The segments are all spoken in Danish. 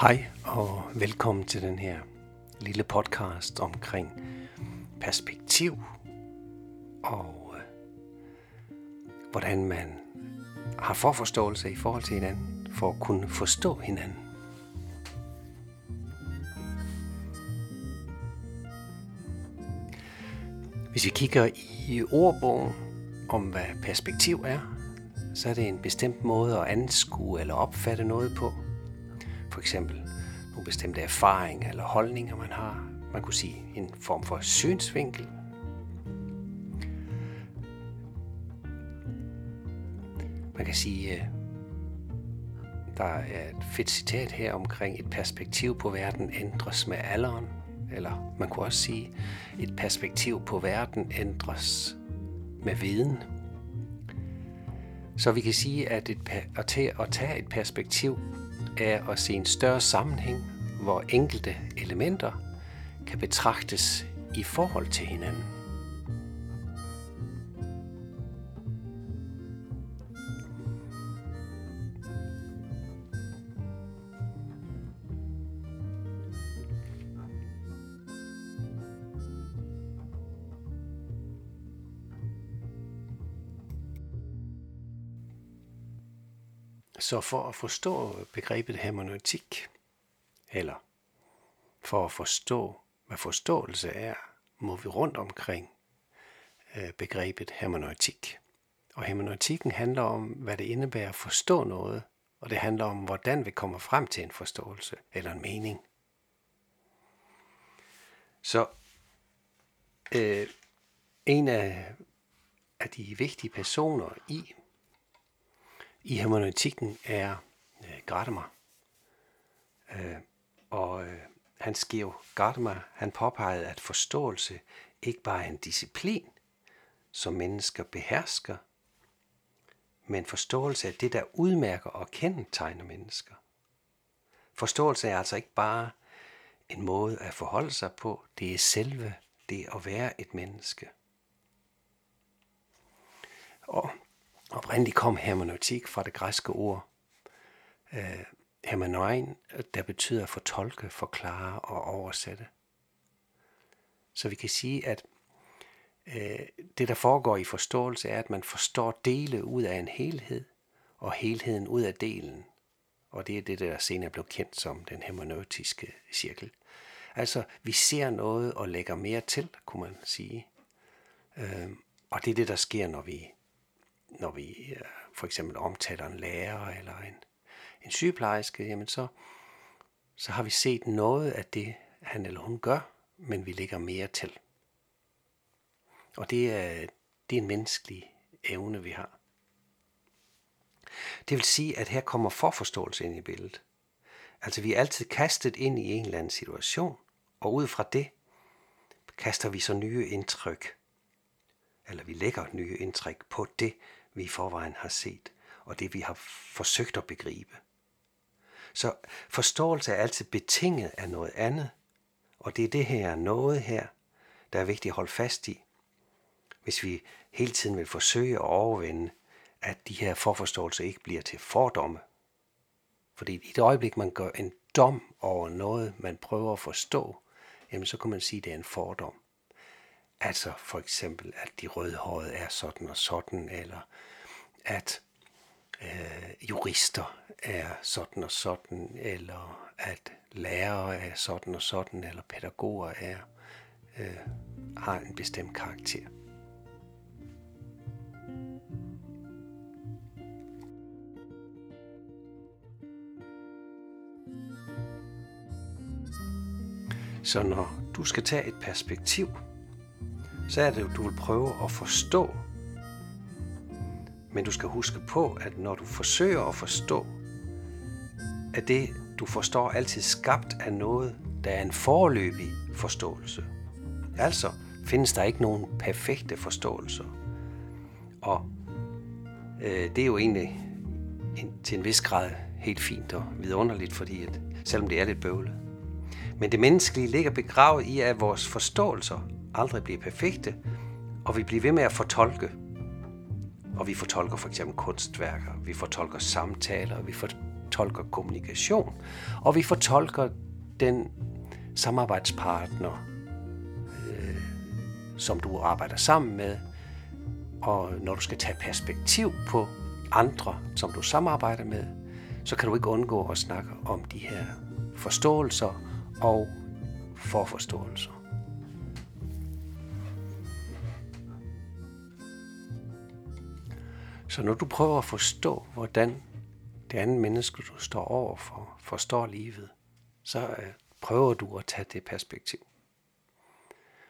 Hej og velkommen til den her lille podcast omkring perspektiv og øh, hvordan man har forforståelse i forhold til hinanden for at kunne forstå hinanden. Hvis vi kigger i ordbogen om, hvad perspektiv er, så er det en bestemt måde at anskue eller opfatte noget på – for eksempel nogle bestemte erfaringer eller holdninger, man har. Man kunne sige en form for synsvinkel. Man kan sige, øh, der er et fedt citat her omkring et perspektiv på verden ændres med alderen. Eller man kunne også sige, et perspektiv på verden ændres med viden. Så vi kan sige, at, et, at, at tage et perspektiv er at se en større sammenhæng, hvor enkelte elementer kan betragtes i forhold til hinanden. Så for at forstå begrebet hermeneutik, eller for at forstå, hvad forståelse er, må vi rundt omkring øh, begrebet hermeneutik. Og hermeneutikken handler om, hvad det indebærer at forstå noget, og det handler om, hvordan vi kommer frem til en forståelse eller en mening. Så øh, en af, af de vigtige personer i i hermeneutikken er øh, Gadamer. Øh, og øh, han skrev, Gadamer, han påpegede, at forståelse ikke bare er en disciplin, som mennesker behersker, men forståelse er det, der udmærker og kendetegner mennesker. Forståelse er altså ikke bare en måde at forholde sig på, det er selve det at være et menneske. Og Oprindeligt kom hermeneutik fra det græske ord øh, hermenoin, der betyder fortolke, forklare og oversætte. Så vi kan sige, at øh, det, der foregår i forståelse, er, at man forstår dele ud af en helhed, og helheden ud af delen. Og det er det, der senere blev kendt som den hermeneutiske cirkel. Altså, vi ser noget og lægger mere til, kunne man sige. Øh, og det er det, der sker, når vi når vi øh, for eksempel omtaler en lærer eller en, en sygeplejerske, jamen så, så har vi set noget af det, han eller hun gør, men vi lægger mere til. Og det er, det er en menneskelig evne, vi har. Det vil sige, at her kommer forforståelse ind i billedet. Altså vi er altid kastet ind i en eller anden situation, og ud fra det kaster vi så nye indtryk, eller vi lægger nye indtryk på det, vi i forvejen har set, og det vi har forsøgt at begribe. Så forståelse er altid betinget af noget andet, og det er det her noget her, der er vigtigt at holde fast i, hvis vi hele tiden vil forsøge at overvinde, at de her forforståelser ikke bliver til fordomme. Fordi i det øjeblik, man gør en dom over noget, man prøver at forstå, jamen så kan man sige, at det er en fordom. Altså for eksempel, at de rødhårede er sådan og sådan, eller at øh, jurister er sådan og sådan, eller at lærere er sådan og sådan, eller pædagoger er, øh, har en bestemt karakter. Så når du skal tage et perspektiv så er det at du vil prøve at forstå. Men du skal huske på, at når du forsøger at forstå, er det, du forstår, altid skabt af noget, der er en forløbig forståelse. Altså findes der ikke nogen perfekte forståelser. Og øh, det er jo egentlig en, til en vis grad helt fint og vidunderligt, fordi at, selvom det er lidt bøvlet. Men det menneskelige ligger begravet i, at vores forståelser aldrig blive perfekte, og vi bliver ved med at fortolke. Og vi fortolker for eksempel kunstværker, vi fortolker samtaler, vi fortolker fortolker kommunikation, og vi fortolker den samarbejdspartner, øh, som du arbejder sammen med, og når du skal tage perspektiv på andre, som du samarbejder med, så kan du ikke undgå at snakke om de her forståelser og forforståelser. Så når du prøver at forstå, hvordan det andet menneske, du står overfor, forstår livet, så øh, prøver du at tage det perspektiv.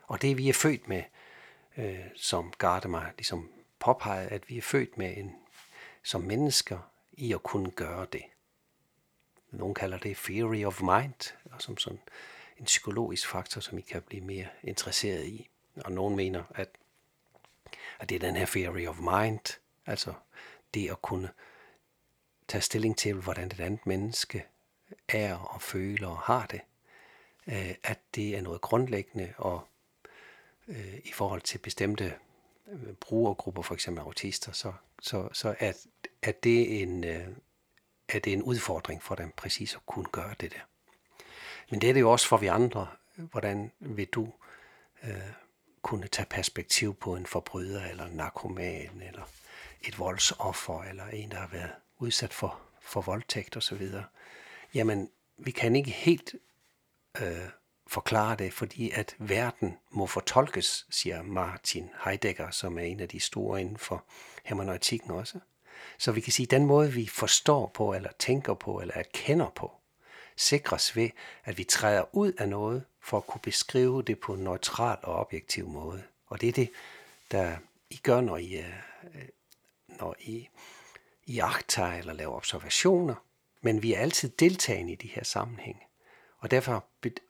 Og det vi er født med, øh, som Gardemar ligesom påpegede, at vi er født med en, som mennesker i at kunne gøre det. Nogle kalder det theory of mind, og som sådan en psykologisk faktor, som I kan blive mere interesseret i. Og nogen mener, at, at det er den her theory of mind, altså det at kunne tage stilling til, hvordan et andet menneske er og føler og har det, øh, at det er noget grundlæggende, og øh, i forhold til bestemte øh, brugergrupper, for eksempel autister, så, så, så er, er, det en, øh, er det en udfordring for dem præcis at kunne gøre det der. Men det er det jo også for vi andre. Hvordan vil du øh, kunne tage perspektiv på en forbryder, eller en narkoman, eller et voldsoffer, eller en, der har været udsat for, for voldtægt osv., jamen, vi kan ikke helt øh, forklare det, fordi at verden må fortolkes, siger Martin Heidegger, som er en af de store inden for hermeneutikken også. Så vi kan sige, at den måde, vi forstår på, eller tænker på, eller erkender på, sikres ved, at vi træder ud af noget for at kunne beskrive det på en neutral og objektiv måde. Og det er det, der I gør, når I, øh, og I, I agter eller laver observationer. Men vi er altid deltagende i de her sammenhænge. Og derfor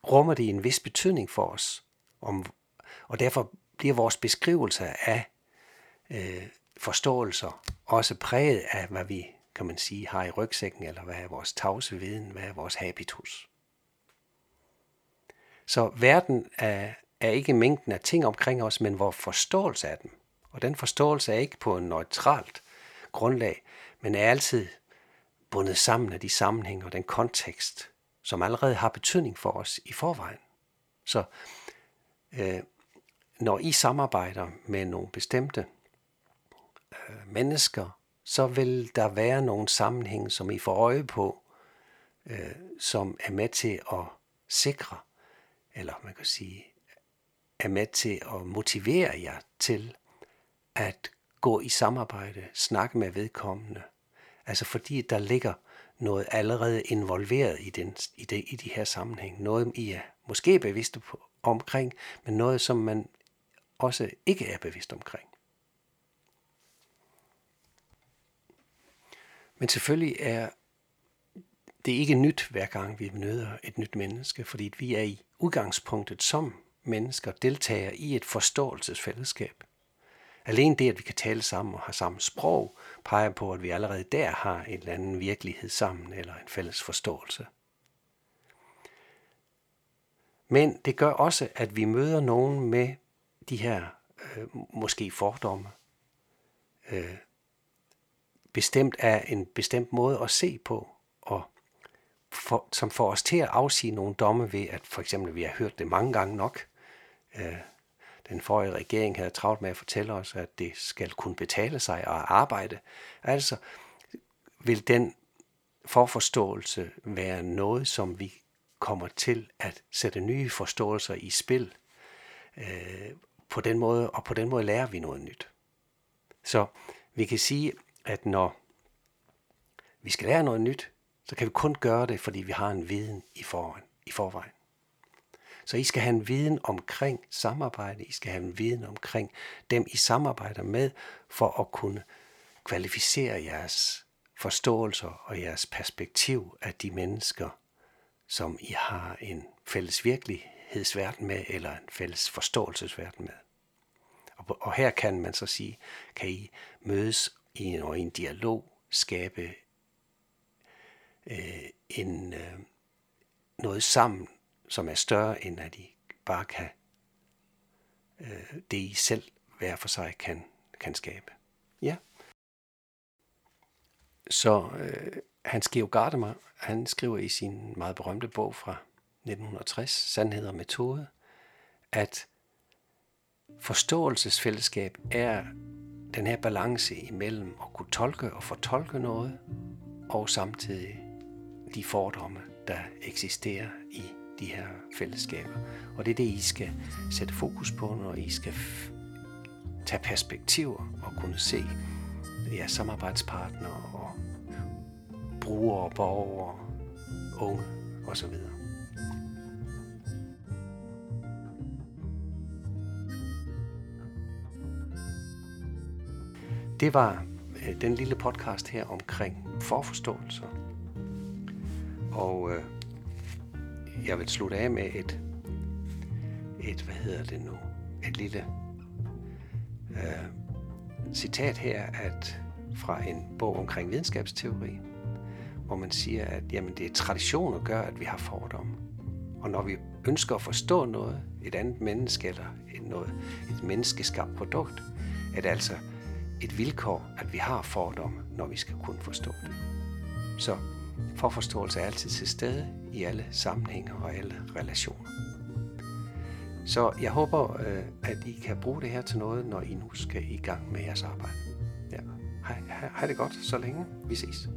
rummer det en vis betydning for os. Om, og derfor bliver vores beskrivelse af øh, forståelser også præget af, hvad vi kan man sige, har i rygsækken, eller hvad er vores tavse viden, hvad er vores habitus. Så verden er, er ikke mængden af ting omkring os, men vores forståelse af dem. Og den forståelse er ikke på en neutralt grundlag, men er altid bundet sammen af de sammenhænge og den kontekst, som allerede har betydning for os i forvejen. Så øh, når I samarbejder med nogle bestemte øh, mennesker, så vil der være nogle sammenhæng, som I får øje på, øh, som er med til at sikre, eller man kan sige, er med til at motivere jer til at gå i samarbejde, snakke med vedkommende. Altså fordi der ligger noget allerede involveret i, den, i, det, i de her sammenhæng. Noget I er måske bevidste på, omkring, men noget som man også ikke er bevidst omkring. Men selvfølgelig er det ikke nyt, hver gang vi møder et nyt menneske, fordi vi er i udgangspunktet som mennesker deltager i et forståelsesfællesskab. Alene det, at vi kan tale sammen og har samme sprog, peger på, at vi allerede der har en eller anden virkelighed sammen, eller en fælles forståelse. Men det gør også, at vi møder nogen med de her øh, måske fordomme, øh, bestemt af en bestemt måde at se på, og for, som får os til at afsige nogle domme ved, at for eksempel vi har hørt det mange gange nok. Øh, den forrige regering havde travlt med at fortælle os, at det skal kunne betale sig at arbejde. Altså vil den forforståelse være noget, som vi kommer til at sætte nye forståelser i spil øh, på den måde, og på den måde lærer vi noget nyt. Så vi kan sige, at når vi skal lære noget nyt, så kan vi kun gøre det, fordi vi har en viden i forvejen. I forvejen. Så I skal have en viden omkring samarbejde, I skal have en viden omkring dem, I samarbejder med, for at kunne kvalificere jeres forståelser og jeres perspektiv af de mennesker, som I har en fælles virkelighedsverden med, eller en fælles forståelsesverden med. Og, og her kan man så sige, kan I mødes i en, og i en dialog skabe øh, en, øh, noget sammen, som er større end at I bare kan øh, det I selv hver for sig kan, kan skabe. Ja. Så øh, Hans Georg Gardemar, han skriver i sin meget berømte bog fra 1960, Sandhed og Metode, at forståelsesfællesskab er den her balance imellem at kunne tolke og fortolke noget, og samtidig de fordomme, der eksisterer i de her fællesskaber. Og det er det, I skal sætte fokus på, når I skal tage perspektiver og kunne se jeres samarbejdspartnere og brugere, borgere, unge osv. Det var øh, den lille podcast her omkring forforståelser. Og øh, jeg vil slutte af med et, et hvad hedder det nu, et lille øh, citat her at fra en bog omkring videnskabsteori, hvor man siger, at jamen, det er tradition at gøre, at vi har fordomme. Og når vi ønsker at forstå noget, et andet menneske eller et, noget, et menneskeskabt produkt, er det altså et vilkår, at vi har fordomme, når vi skal kunne forstå det. Så forforståelse er altid til stede i alle sammenhænge og alle relationer. Så jeg håber, øh, at I kan bruge det her til noget, når I nu skal i gang med jeres arbejde. Ja. Hej, hej, hej det godt så længe. Vi ses.